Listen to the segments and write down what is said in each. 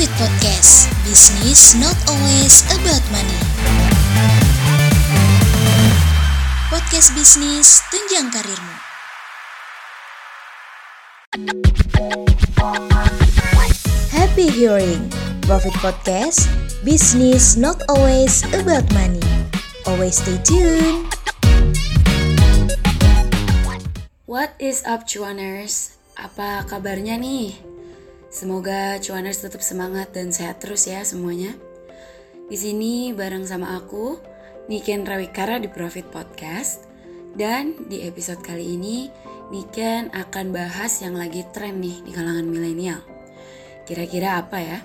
Profit Podcast. Business not always about money. Podcast bisnis tunjang karirmu. Happy hearing. Profit Podcast. Business not always about money. Always stay tuned. What is up cuaners? Apa kabarnya nih? Semoga cuaners tetap semangat dan sehat terus ya semuanya. Di sini bareng sama aku, Niken Rawikara di Profit Podcast. Dan di episode kali ini, Niken akan bahas yang lagi tren nih di kalangan milenial. Kira-kira apa ya?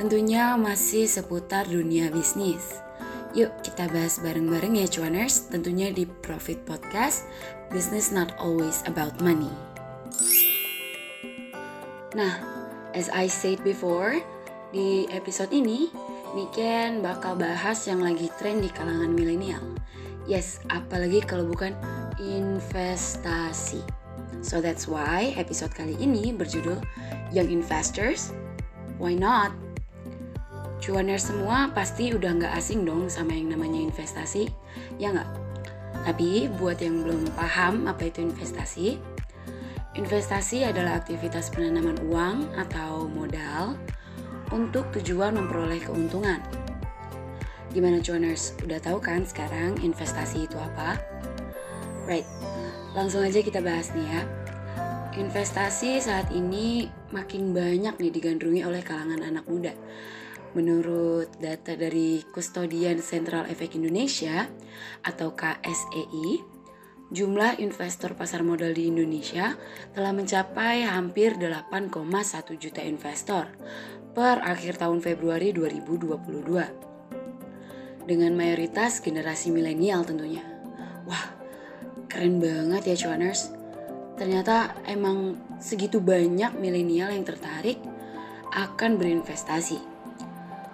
Tentunya masih seputar dunia bisnis. Yuk kita bahas bareng-bareng ya cuaners, tentunya di Profit Podcast, Business Not Always About Money. Nah, As I said before, di episode ini, Niken bakal bahas yang lagi tren di kalangan milenial. Yes, apalagi kalau bukan investasi. So that's why episode kali ini berjudul Young Investors, Why Not? Cuaner semua pasti udah nggak asing dong sama yang namanya investasi, ya nggak? Tapi buat yang belum paham apa itu investasi, Investasi adalah aktivitas penanaman uang atau modal untuk tujuan memperoleh keuntungan. Gimana cuaners? Udah tahu kan sekarang investasi itu apa? Right, langsung aja kita bahas nih ya. Investasi saat ini makin banyak nih digandrungi oleh kalangan anak muda. Menurut data dari Kustodian Central Efek Indonesia atau KSEI, jumlah investor pasar modal di Indonesia telah mencapai hampir 8,1 juta investor per akhir tahun Februari 2022. Dengan mayoritas generasi milenial tentunya. Wah, keren banget ya cuaners. Ternyata emang segitu banyak milenial yang tertarik akan berinvestasi.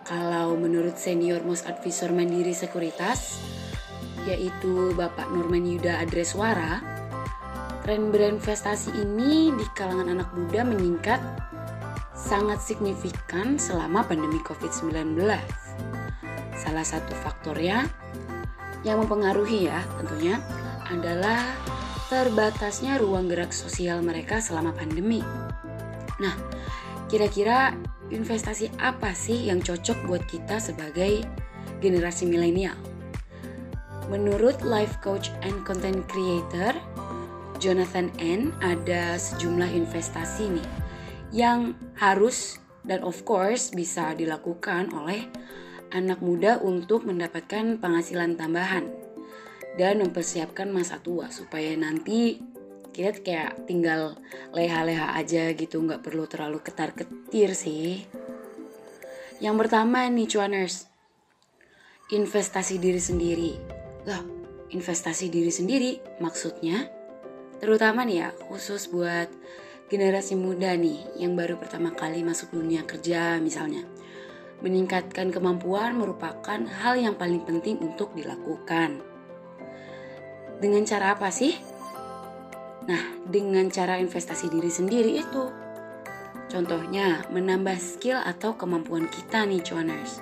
Kalau menurut senior most advisor Mandiri Sekuritas, yaitu Bapak Norman Yuda Adreswara, tren berinvestasi ini di kalangan anak muda meningkat sangat signifikan selama pandemi COVID-19. Salah satu faktornya yang mempengaruhi ya tentunya adalah terbatasnya ruang gerak sosial mereka selama pandemi. Nah, kira-kira investasi apa sih yang cocok buat kita sebagai generasi milenial? Menurut life coach and content creator Jonathan N ada sejumlah investasi nih yang harus dan of course bisa dilakukan oleh anak muda untuk mendapatkan penghasilan tambahan dan mempersiapkan masa tua supaya nanti kita kayak tinggal leha-leha aja gitu nggak perlu terlalu ketar ketir sih. Yang pertama nih cuaners investasi diri sendiri Loh, investasi diri sendiri maksudnya? Terutama nih ya, khusus buat generasi muda nih yang baru pertama kali masuk dunia kerja misalnya. Meningkatkan kemampuan merupakan hal yang paling penting untuk dilakukan. Dengan cara apa sih? Nah, dengan cara investasi diri sendiri itu. Contohnya, menambah skill atau kemampuan kita nih cuaners.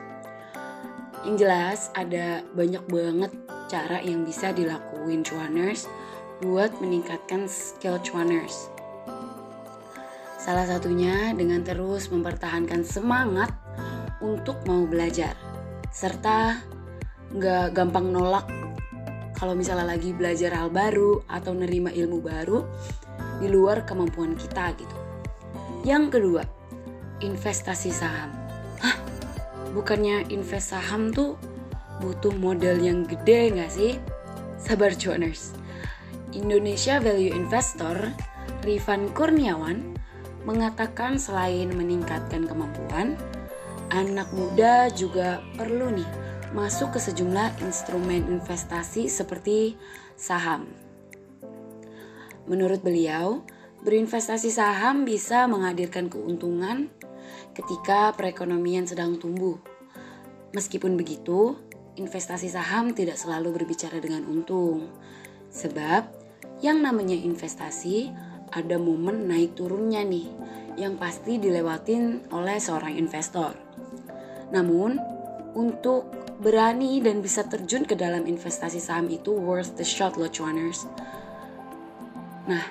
Yang jelas ada banyak banget cara yang bisa dilakuin cuaners buat meningkatkan skill cuaners. Salah satunya dengan terus mempertahankan semangat untuk mau belajar, serta nggak gampang nolak kalau misalnya lagi belajar hal baru atau nerima ilmu baru di luar kemampuan kita gitu. Yang kedua, investasi saham. Hah? Bukannya invest saham tuh butuh modal yang gede nggak sih? Sabar cuaners. Indonesia Value Investor Rifan Kurniawan mengatakan selain meningkatkan kemampuan, anak muda juga perlu nih masuk ke sejumlah instrumen investasi seperti saham. Menurut beliau, berinvestasi saham bisa menghadirkan keuntungan ketika perekonomian sedang tumbuh. Meskipun begitu, investasi saham tidak selalu berbicara dengan untung. Sebab yang namanya investasi ada momen naik turunnya nih yang pasti dilewatin oleh seorang investor. Namun, untuk berani dan bisa terjun ke dalam investasi saham itu worth the shot loh cuaners. Nah,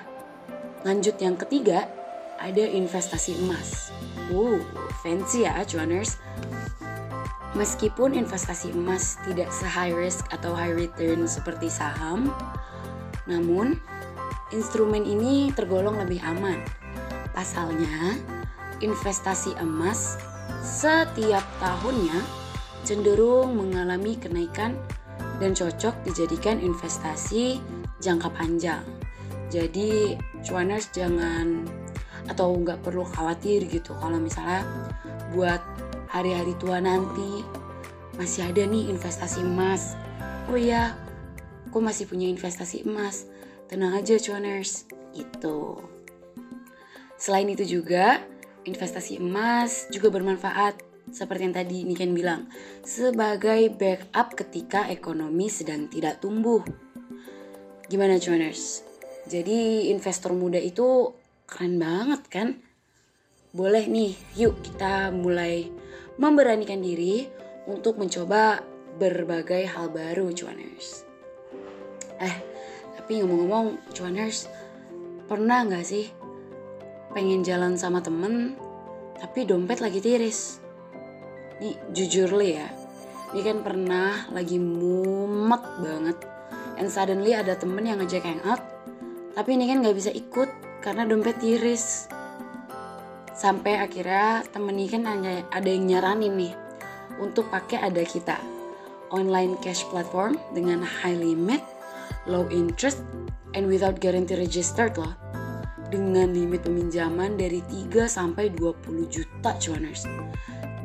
lanjut yang ketiga ada investasi emas. Wow, fancy ya cuaners. Meskipun investasi emas tidak se-high risk atau high return seperti saham, namun instrumen ini tergolong lebih aman. Pasalnya, investasi emas setiap tahunnya cenderung mengalami kenaikan dan cocok dijadikan investasi jangka panjang. Jadi, cuaners jangan atau nggak perlu khawatir gitu kalau misalnya buat hari-hari tua nanti masih ada nih investasi emas. Oh iya, aku masih punya investasi emas. Tenang aja cuaners, itu. Selain itu juga, investasi emas juga bermanfaat seperti yang tadi Niken bilang, sebagai backup ketika ekonomi sedang tidak tumbuh. Gimana cuaners? Jadi investor muda itu keren banget kan? Boleh nih, yuk kita mulai memberanikan diri untuk mencoba berbagai hal baru cuaners. Eh, tapi ngomong-ngomong cuaners, pernah nggak sih pengen jalan sama temen tapi dompet lagi tiris? Nih jujur li ya, ini kan pernah lagi mumet banget and suddenly ada temen yang ngajak hangout tapi ini kan nggak bisa ikut karena dompet tiris sampai akhirnya temen kan ada, ada yang nyaranin nih untuk pakai ada kita online cash platform dengan high limit, low interest, and without guarantee registered loh dengan limit peminjaman dari 3 sampai 20 juta cuaners.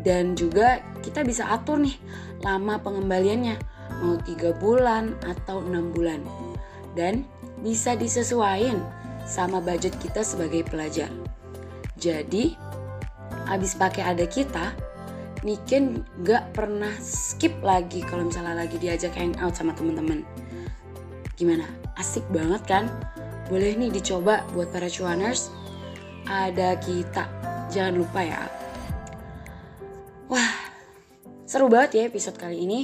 Dan juga kita bisa atur nih lama pengembaliannya mau 3 bulan atau 6 bulan. Dan bisa disesuaikan sama budget kita sebagai pelajar. Jadi, abis pakai ada kita, Niken gak pernah skip lagi kalau misalnya lagi diajak hangout sama temen-temen. Gimana? Asik banget kan? Boleh nih dicoba buat para cuaners. Ada kita, jangan lupa ya. Wah, seru banget ya episode kali ini.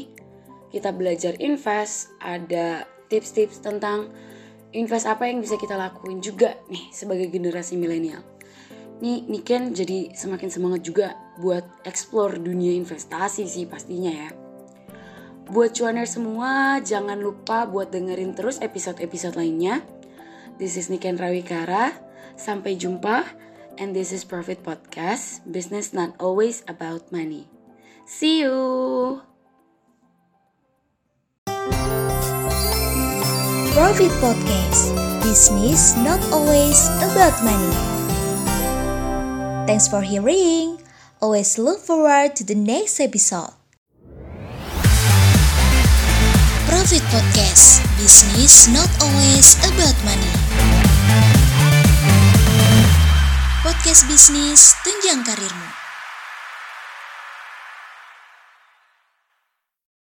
Kita belajar invest, ada tips-tips tentang invest apa yang bisa kita lakuin juga nih sebagai generasi milenial. Nih, Niken jadi semakin semangat juga buat explore dunia investasi sih pastinya ya. Buat cuaner semua, jangan lupa buat dengerin terus episode-episode lainnya. This is Niken Rawikara. Sampai jumpa. And this is Profit Podcast. Business not always about money. See you. Profit Podcast. Business not always about money. Thanks for hearing. Always look forward to the next episode. Profit Podcast. Business not always about money. Podcast bisnis tunjang karirmu.